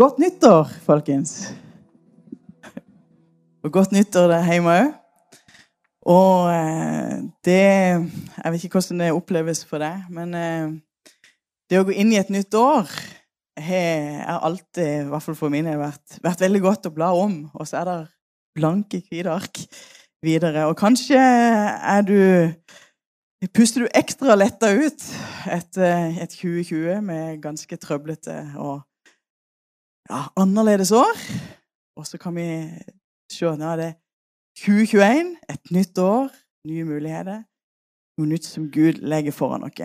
Godt nyttår, folkens. Og godt nyttår der hjemme òg. Og eh, det Jeg vet ikke hvordan det oppleves for deg, men eh, det å gå inn i et nytt år har alltid, i hvert fall for mine, vært, vært veldig godt å bla om. Og så er det blanke, hvite ark videre. Og kanskje er du Puster du ekstra letta ut etter et 2020 med ganske trøblete og ja, annerledes år. Og så kan vi se at det 2021, et nytt år, nye muligheter. Noe nytt som Gud legger foran oss.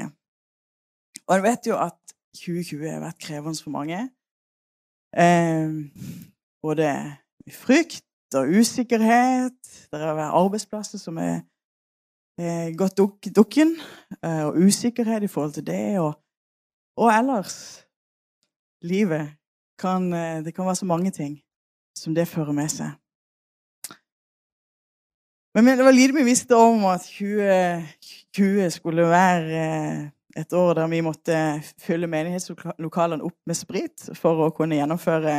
Og jeg vet jo at 2020 har vært krevende for mange. Eh, både frykt og usikkerhet. Det er arbeidsplasser som er, er gått duk dukken. Eh, og usikkerhet i forhold til det. Og, og ellers livet kan, eh, det kan være så mange ting som det fører med seg. Men det var lite vi visste om at 2020 skulle være eh, et år der vi måtte fylle menighetslokalene opp med sprit for å kunne gjennomføre,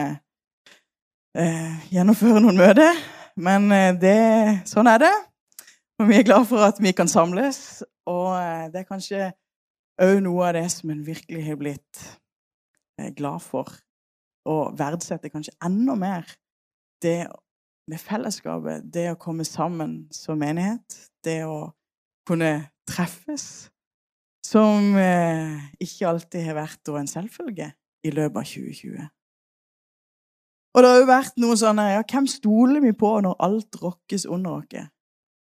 eh, gjennomføre noen møter. Men det, sånn er det. Og vi er glad for at vi kan samles. Og det er kanskje òg noe av det som en virkelig har blitt glad for og verdsette kanskje enda mer det med fellesskapet, det å komme sammen som menighet, det å kunne treffes, som eh, ikke alltid har vært en selvfølge i løpet av 2020. Og det har jo vært noe sånn ja, Hvem stoler vi på når alt rokkes under oss?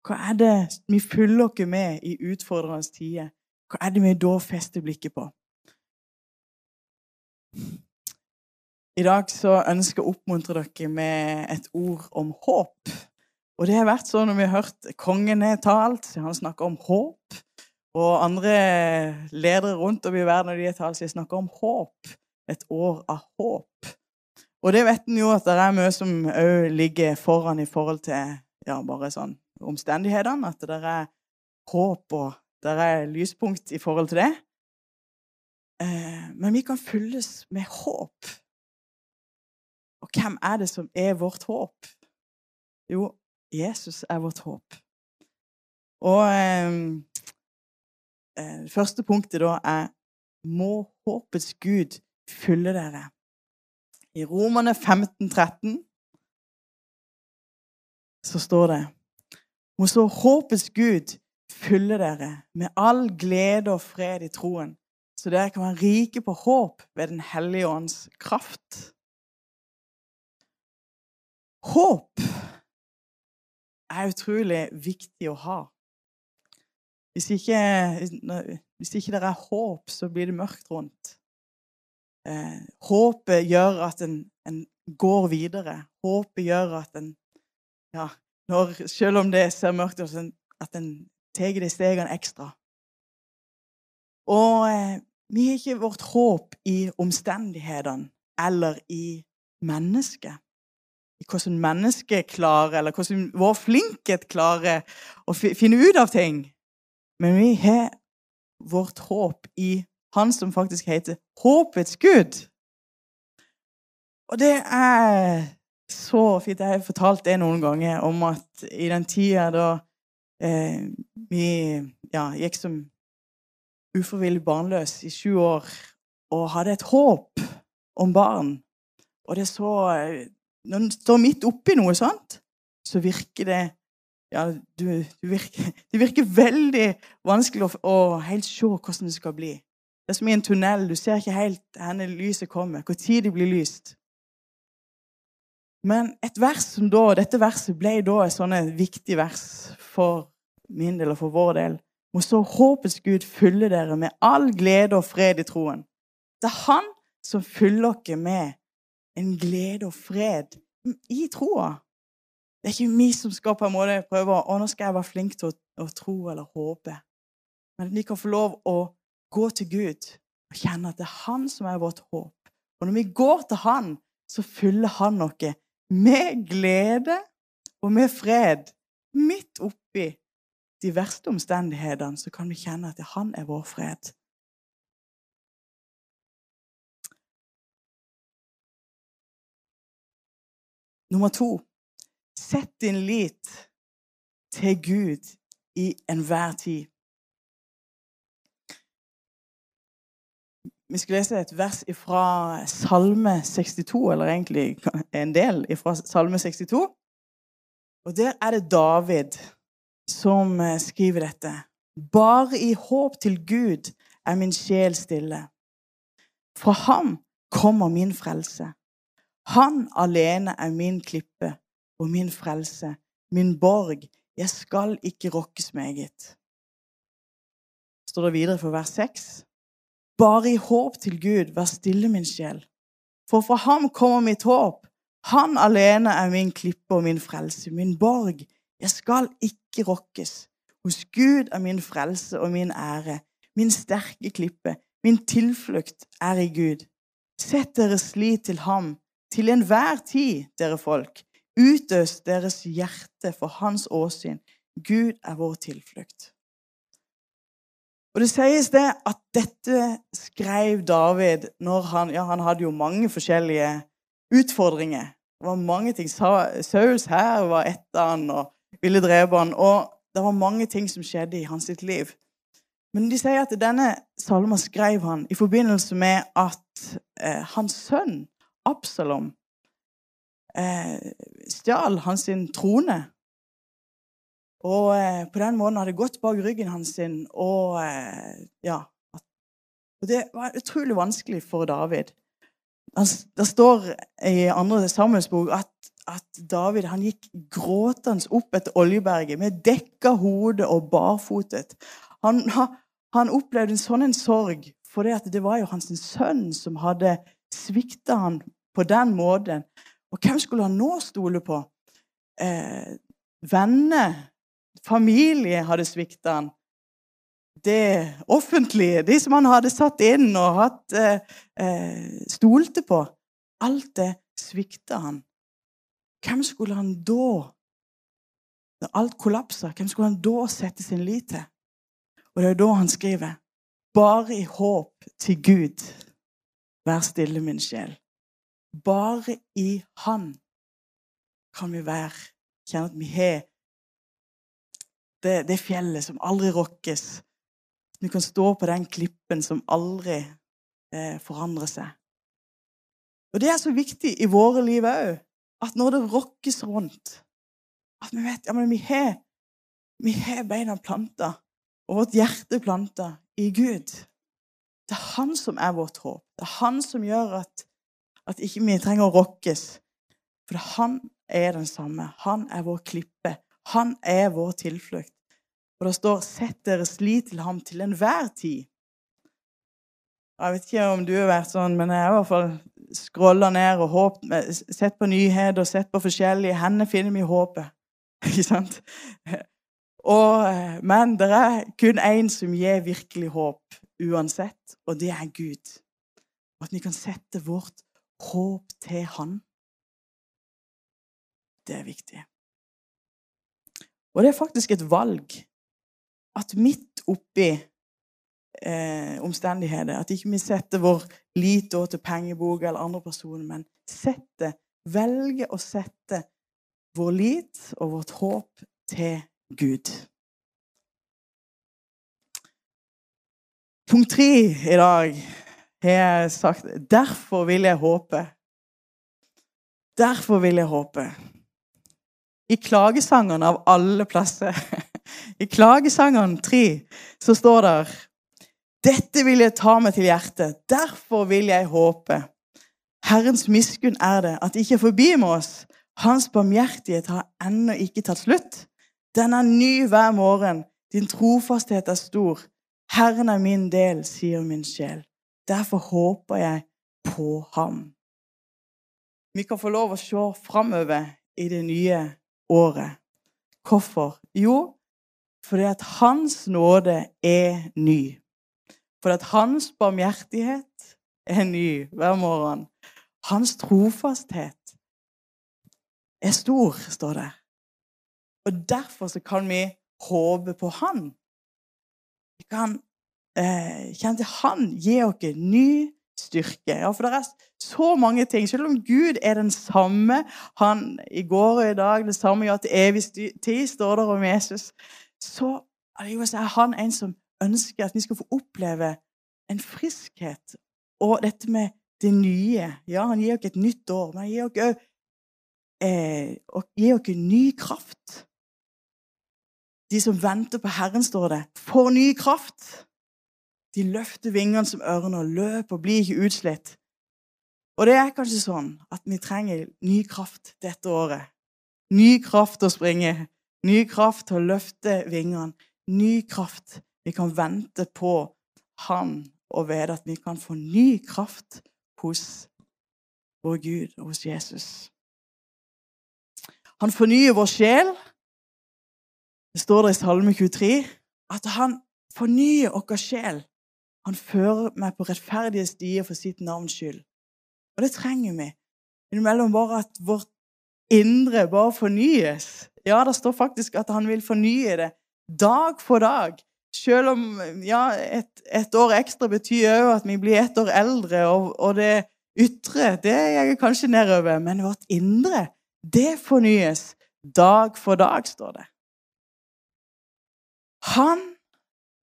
Hva er det vi fyller oss med i utfordrende tider? Hva er det vi da fester blikket på? I dag så ønsker jeg å oppmuntre dere med et ord om håp. Og det har vært sånn når vi har hørt kongen har talt, han snakker om håp. Og andre ledere rundt om i verden når de har talt, så de snakker om håp. Et år av håp. Og det vet en jo at det er mye som òg ligger foran i forhold til ja, bare sånn omstendighetene. At det er håp og det er lyspunkt i forhold til det. Eh, men vi kan fylles med håp og hvem er det som er vårt håp? Jo, Jesus er vårt håp. Og eh, eh første punktet da er Må håpets Gud fylle dere. I Romerne 15, 13 så står det Må så håpets Gud fylle dere med all glede og fred i troen, så dere kan være rike på håp ved Den hellige ånds kraft. Håp er utrolig viktig å ha. Hvis ikke, hvis ikke det er håp, så blir det mørkt rundt. Eh, håpet gjør at en, en, går videre. Håpet gjør at en ja, når, Selv om det ser mørkt ut, at en tar de stegene ekstra. Og eh, vi har ikke vårt håp i omstendighetene eller i mennesket i hvordan mennesket klarer, eller hvordan vår flinkhet klarer å finne ut av ting. Men vi har vårt håp i Han som faktisk heter Håpets Gud. Og det er så fint. Jeg har fortalt det noen ganger om at i den tida da eh, vi ja, gikk som ufrivillig barnløs i sju år og hadde et håp om barn Og det så når en står midt oppi noe sånt, så virker det ja, du, du virker, Det virker veldig vanskelig å, å, helt se hvordan det skal bli. Det er som i en tunnel. Du ser ikke helt hvor lyset kommer, tid det blir lyst. Men et vers som da, dette verset ble da et sånt viktig vers for min del og for vår del. Må så håpets Gud fylle dere med all glede og fred i troen. Det er Han som fyller dere med en glede og fred i troa. Det er ikke vi som skal på en måte prøve å nå skal jeg være flink til å, å tro eller håpe. Men vi kan få lov å gå til Gud og kjenne at det er Han som er vårt håp. Og når vi går til Han, så fyller Han noe med glede og med fred. Midt oppi de verste omstendighetene så kan vi kjenne at Han er vår fred. Nummer to sett din lit til Gud i enhver tid. Vi skal lese et vers fra Salme 62, eller egentlig en del fra Salme 62. Og der er det David som eh, skriver dette. Bare i håp til Gud er min sjel stille. Fra ham kommer min frelse. Han alene er min klippe og min frelse, min borg. Jeg skal ikke rokkes meget. Står det videre for vers 6. Bare i håp til Gud, vær stille, min sjel. For fra ham kommer mitt håp. Han alene er min klippe og min frelse, min borg. Jeg skal ikke rokkes. Hos Gud er min frelse og min ære, min sterke klippe. Min tilflukt er i Gud. Sett deres lit til ham, til enhver tid, dere folk. Utøs deres hjerte for hans åsyn. Gud er vår tilflukt. Og Det sies det at dette skrev David når han Ja, han hadde jo mange forskjellige utfordringer. Det var mange ting. Saus her var etter han og ville drepe han. Og det var mange ting som skjedde i hans liv. Men de sier at denne salmen skrev han i forbindelse med at eh, hans sønn Absalom eh, stjal hans trone og eh, på den måten hadde gått bak ryggen hans. Sin, og, eh, ja, og det var utrolig vanskelig for David. Det står i andre Samuels bok at, at, David han gikk gråtende opp etter Oljeberget med dekka hode og barfotet. Han, han opplevde en sånn en sorg, for det var jo hans sønn som hadde svikta han på den måten. Og hvem skulle han nå stole på? Eh, venner familie hadde svikta han. Det offentlige, de som han hadde satt inn og hatt, eh, eh, stolte på. Alt det svikta han. Hvem skulle han da Når alt kollapsa, hvem skulle han da sette sin lit til? Og det er da han skriver Bare i håp til Gud, vær stille, min sjel. Bare i Han kan vi være, kjenne at vi har det, det fjellet som aldri rokkes. Vi kan stå på den klippen som aldri eh, forandrer seg. Og Det er så viktig i våre liv òg, at når det rokkes rundt At vi vet ja, men vi har, vi har beina planta og vårt hjerte planta i Gud. Det er Han som er vårt håp. Det er Han som gjør at, at ikke vi trenger å rokkes. For Han er den samme. Han er vår klippe. Han er vår tilflukt. Og det står 'Sett deres lit til ham til enhver tid'. Jeg vet ikke om du har vært sånn, men jeg har i hvert fall scrolla ned og håp, sett på nyheter og sett på forskjellige. Henne finner vi håpet. Ikke sant? Og, men det er kun én som gir virkelig håp uansett, og det er Gud. At vi kan sette vårt håp til Han. Det er viktig. Og det er faktisk et valg at midt oppi eh, omstendigheter At ikke vi setter vår lit til pengebok eller andre personer, men setter, velger å sette vår lit og vårt håp til Gud. Punkt tre i dag har jeg sagt Derfor vil jeg håpe. Derfor vil jeg håpe. I klagesangene av alle plasser I klagesangene 3 så står det Dette vil jeg ta meg til hjertet, derfor vil jeg håpe. Herrens miskunn er det at det ikke er forbi med oss. Hans barmhjertighet har ennå ikke tatt slutt. Den er ny hver morgen. Din trofasthet er stor. Herren er min del, sier min sjel. Derfor håper jeg på ham. Vi kan få lov å se framover i det nye året. Hvorfor? Jo, fordi at hans nåde er ny. Fordi at hans barmhjertighet er ny hver morgen. Hans trofasthet er stor, står det. Og derfor så kan vi håpe på Han. Vi kan eh, Han gir oss ny styrke. Ja, For det er så mange ting. Selv om Gud er den samme han i går og i dag, det samme ja til evig tid, står det om Jesus, så er han en som ønsker at vi skal få oppleve en friskhet. Og dette med det nye. Ja, han gir oss et nytt år, men han gir oss òg eh, ny kraft. De som venter på Herren, står det, får ny kraft. De løfter vingene som ørner, løper og blir ikke utslitt. Og det er kanskje sånn at vi trenger ny kraft dette året. Ny kraft til å springe, ny kraft til å løfte vingene, ny kraft. Vi kan vente på Han og vite at vi kan få ny kraft hos vår Gud og hos Jesus. Han fornyer vår sjel. Det står der i Salme 23 at han fornyer vår sjel. Han fører meg på rettferdige stier for sitt navns skyld. Og det trenger vi. Innimellom bare at vårt indre bare fornyes. Ja, det står faktisk at han vil fornye det dag for dag. Selv om ja, et, et år ekstra betyr òg at vi blir ett år eldre, og, og det ytre det går kanskje nedover, men vårt indre, det fornyes dag for dag, står det. Han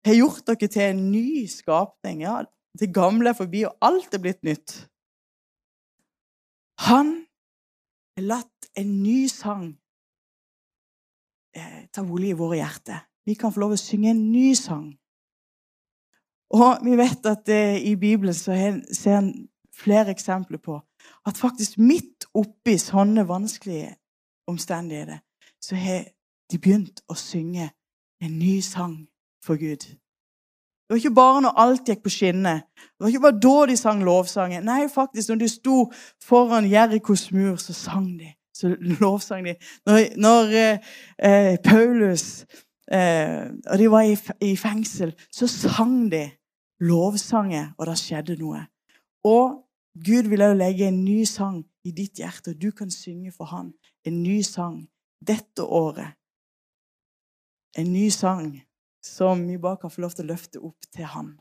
har gjort dere til en ny skapning. Ja, det gamle er forbi, og alt er blitt nytt. Han har latt en ny sang eh, ta bolig i våre hjerter. Vi kan få lov å synge en ny sang. Og vi vet at eh, i Bibelen så ser en flere eksempler på at faktisk midt oppi sånne vanskelige omstendigheter så har de begynt å synge en ny sang for Gud. Det var ikke bare når alt gikk på skinner. Det var ikke bare da de sang lovsangen. Nei, faktisk, når de sto foran Jerikos mur, så sang de. Så lovsang de. Når, når eh, eh, Paulus eh, og de var i, i, fengsel, så sang de lovsanger, og det skjedde noe. Og Gud vil også legge en ny sang i ditt hjerte, og du kan synge for Han. En ny sang dette året. En ny sang som vi bare kan få lov til å løfte opp til Han.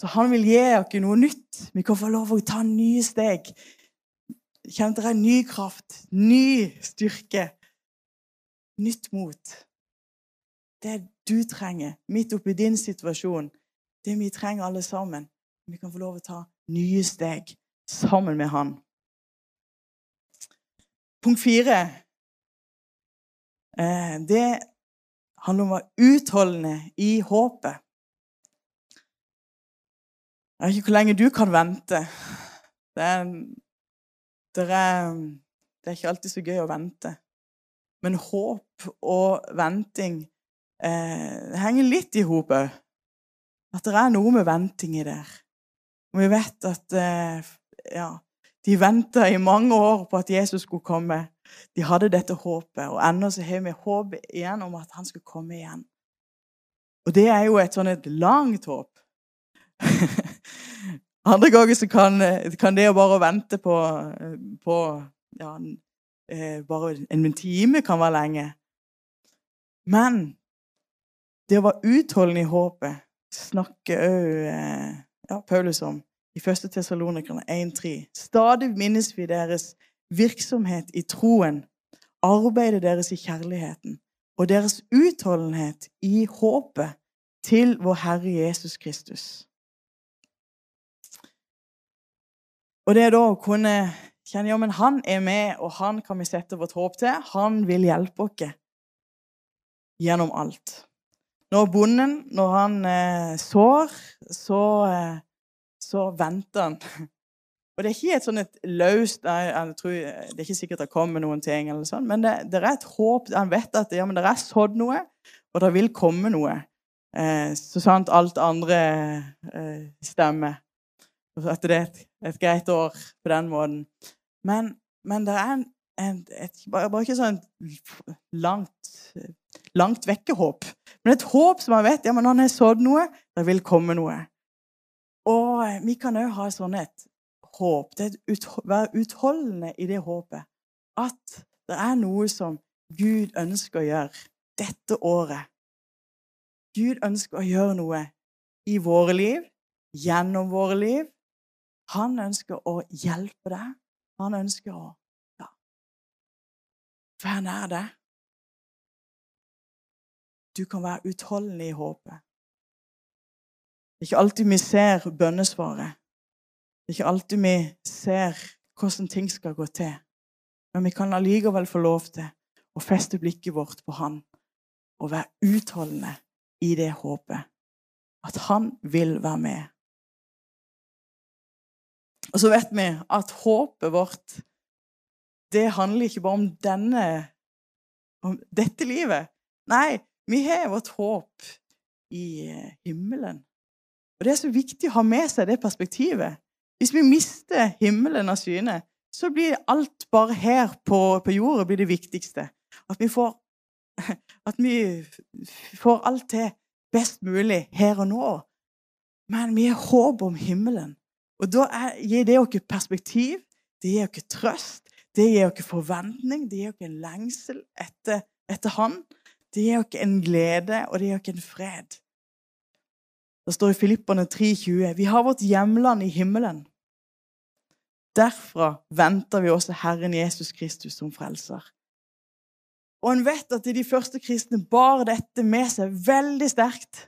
Så han vil gi oss noe nytt. Vi kan få lov til å ta nye steg. Kjente dere ny kraft, ny styrke, nytt mot. Det du trenger midt oppi din situasjon, det vi trenger alle sammen. Vi kan få lov til å ta nye steg sammen med han. Punkt fire det handler om å være utholdende i håpet. Jeg vet ikke hvor lenge du kan vente. Det er, det er, det er ikke alltid så gøy å vente. Men håp og venting eh, henger litt i hop òg. At det er noe med venting i der. Og vi vet at eh, ja, de venta i mange år på at Jesus skulle komme. De hadde dette håpet, og ennå så har vi håp igjen om at han skal komme igjen. Og det er jo et sånn et langt håp. Andre ganger så kan, kan, det å bare vente på, på ja, eh, Bare en time kan være lenge. Men det å være utholdende i håpet snakker òg eh, ja, Paulus om i 1. Tessalonikerne 1,3. Stadig minnes vi deres virksomhet i troen, arbeidet deres i kjærligheten og deres utholdenhet i håpet til vår Herre Jesus Kristus. Og det er da å kunne kjenne ja, men han er med, og han kan vi sette vårt håp til. Han vil hjelpe oss gjennom alt. Når bonden, når han eh, sår, så eh, så venter han. Og det er ikke et sånn et løst jeg tror, Det er ikke sikkert det kommer noen ting, eller sånn, men det, det, er et håp. Han vet at ja, men det er sådd noe, og det vil komme noe. Eh, så sant alt andre eh, stemmer. At det er et, et, greit år på den måten. Men, men det er en, en, et, bare, ikke sånn langt, langt vekke-håp. Men et håp som man vet ja, men han har sådd noe, det vil komme noe. Og vi kan òg ha sånn et håp. Det er ut, være utholdende i det håpet. At det er noe som Gud ønsker å gjøre dette året. Gud ønsker å gjøre noe i våre liv, gjennom våre liv. Han ønsker å hjelpe deg. Han ønsker å ja, være nær det. Du kan være utholdende i håpet. Det er ikke alltid vi ser bønnesvaret. Det er ikke alltid vi ser hvordan ting skal gå til. Men vi kan allikevel få lov til å feste blikket vårt på Han og være utholdende i det håpet. At Han vil være med. Og så vet vi at håpet vårt det handler ikke bare om denne om dette livet. Nei, vi har vårt håp i eh, himmelen. Og Det er så viktig å ha med seg det perspektivet. Hvis vi mister himmelen av syne, så blir alt bare her på, på jorda blir det viktigste. At vi, får, at vi får alt til best mulig her og nå. Men vi har håp om himmelen. Og da er, gir det oss perspektiv, det gir oss trøst, det gir oss forventning, det gir oss en lengsel etter, etter Han. Det gir oss en glede, og det gir oss en fred. Det står i Filippene 3,20.: Vi har vårt hjemland i himmelen. Derfra venter vi også Herren Jesus Kristus som frelser. Og en vet at de første kristne bar dette med seg veldig sterkt.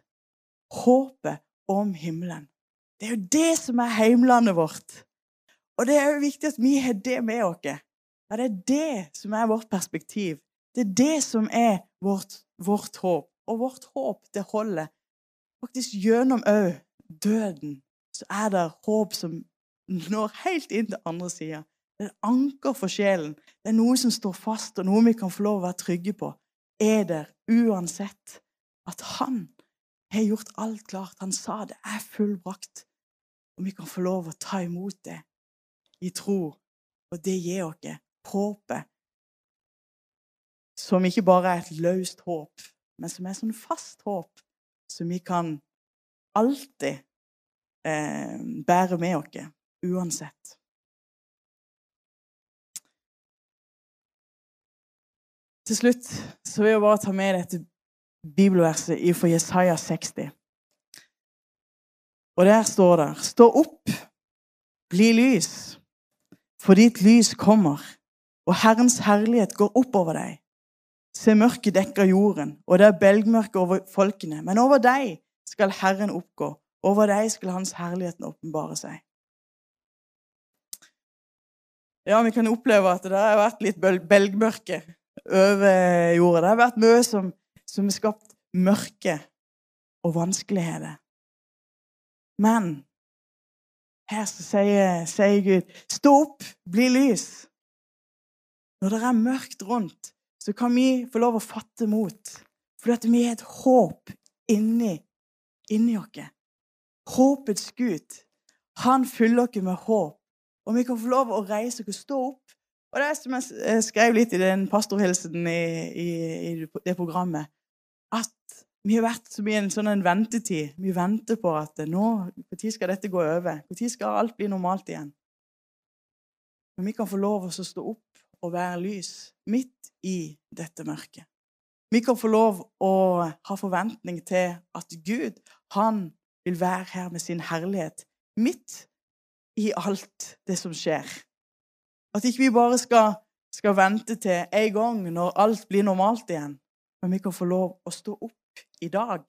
Håpet om himmelen. Det er jo det som er heimlandet vårt. Og det er jo viktig at vi har det med oss. Ja, det er det som er vårt perspektiv. Det er det som er vårt, vårt håp. Og vårt håp, det holder. Faktisk gjennom òg døden så er det håp som når helt inn til andre sida. Det er et anker for sjelen. Det er noe som står fast, og noe vi kan få lov å være trygge på. Er der uansett at han har gjort alt klart. Han sa det er fullbrakt. Og vi kan få lov å ta imot det i tro. Og det gir oss håpet som ikke bare er et løst håp, men som er sånn fast håp som vi kan alltid eh, bære med oss, uansett. Til slutt så vil jeg bare ta med dette bibelverset fra Jesaja 60. Og der står det Stå opp, bli lys, for ditt lys kommer, og Herrens herlighet går opp over deg. Se, mørket dekker jorden, og det er belgmørke over folkene. Men over deg skal Herren oppgå. Over deg skal Hans herlighet åpenbare seg. Ja, vi kan oppleve at det har vært litt belgmørke over jorda. Det har vært mye som, som har skapt mørke og vanskeligheter. Men her sier, sier Gud, stå opp, bli lys. Når det er mørkt rundt, så kan vi få lov å fatte mot. For at vi har et håp inni, inni oss. Håpets Gud. Han fyller oss med håp. Og vi kan få lov å reise og stå opp. Og det er som jeg skrev litt i den pastorhilsen i, i, i det programmet, at vi har vært mye i en sånn en ventetid. Vi venter på at nå, når skal dette gå over? Når skal alt bli normalt igjen? Men vi kan få lov å stå opp og være lys midt i dette mørket. Vi kan få lov å ha forventning til at Gud, han vil være her med sin herlighet midt i alt det som skjer. At ikke vi bare skal, skal vente til en gang når alt blir normalt igjen, men vi kan få lov å stå opp i dag.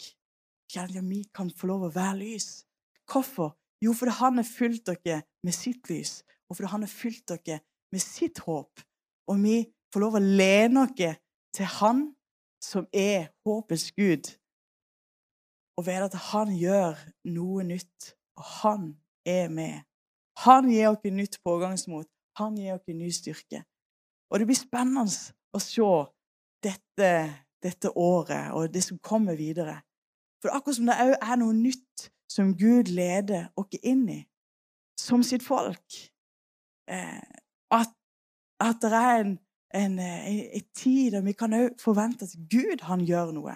Ja, vi kan få lov å være lys. Hvorfor? Jo, fordi han har fylt dere med sitt lys, og fordi han har fylt dere med sitt håp. Og vi får lov å lene oss til Han som er håpets Gud, og vite at Han gjør noe nytt, og Han er med. Han gir oss nytt pågangsmot. Han gir oss ny styrke. Og det blir spennende å se dette, dette året og det som kommer videre. For akkurat som det òg er noe nytt som Gud leder oss inn i, som sitt folk eh, at, at det er en en, eh, en, tid der vi kan òg forvente at Gud han gjør noe.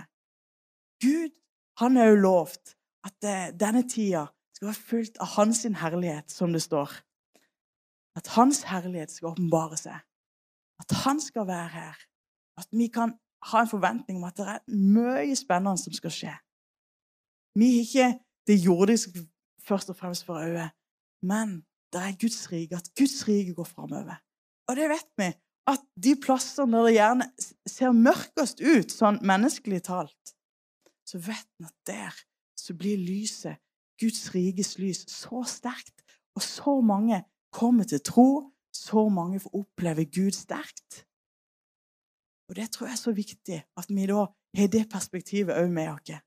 Gud han har òg lovt at uh, denne tida skal være fullt av hans herlighet, som det står. At hans herlighet skal åpenbare seg. At han skal være her. At vi kan ha en forventning om at det er mye spennende som skal skje. Vi har ikke det jordiske først og fremst for øye, Men det er Guds rike, at Guds rike går framover. Og det vet vi, at de plassene der det gjerne ser mørkest ut, sånn menneskelig talt, så vet vi at der så blir lyset, Guds rikes lys, så sterkt. Og så mange kommer til tro, så mange får oppleve Gud sterkt. Og Det tror jeg er så viktig at vi da har det perspektivet òg med oss.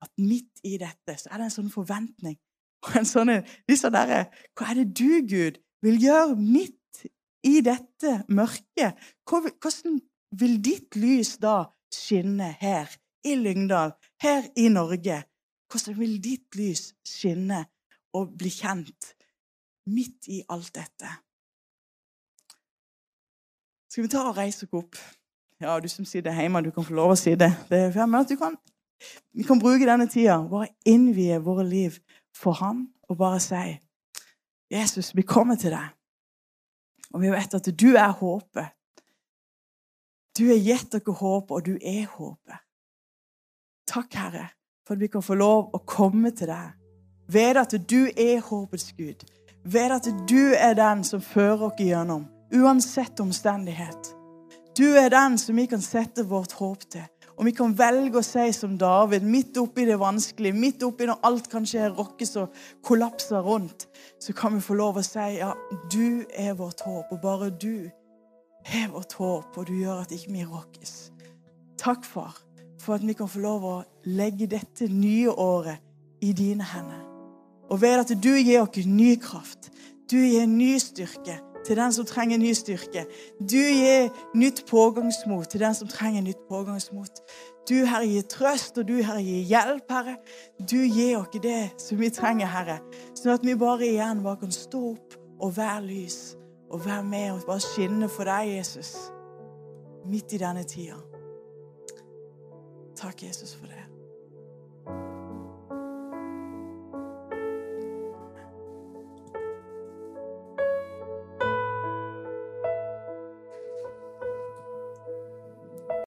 At midt i dette så er det en sånn forventning og en sånn liksom derre Hva er det du, Gud, vil gjøre midt i dette mørket? Hvordan vil ditt lys da skinne her i Lyngdal, her i Norge? Hvordan vil ditt lys skinne og bli kjent midt i alt dette? Skal vi ta og reise oss opp? Ja, du som sitter hjemme, du kan få lov å si det. det er at du kan, vi kan bruke denne tida, bare innvie våre liv for ham, og bare si Jesus, vi kommer til deg. Og vi vet at du er håpet. Du har gitt dere håp, og du er håpet. Takk, Herre, for at vi kan få lov å komme til deg. Ved at du er håpets Gud. Ved at du er den som fører oss gjennom, uansett omstendighet. Du er den som vi kan sette vårt håp til. Og vi kan velge å si som David, midt oppi det vanskelige, midt oppi når alt kanskje rokkes og kollapser rundt, så kan vi få lov å si ja, du er vårt håp, og bare du er vårt håp, og du gjør at ikke vi rokkes. Takk, far, for at vi kan få lov å legge dette nye året i dine hender. Og ved at du gir oss ny kraft, du gir ny styrke, til den som trenger ny styrke. Du gir nytt pågangsmot til den som trenger nytt pågangsmot. Du, Herre, gir trøst, og du, Herre, gir hjelp, Herre. Du gir oss det som vi trenger, Herre, sånn at vi bare igjen bare kan stå opp og være lys og være med og bare skinne for deg, Jesus, midt i denne tida. Takk, Jesus, for det.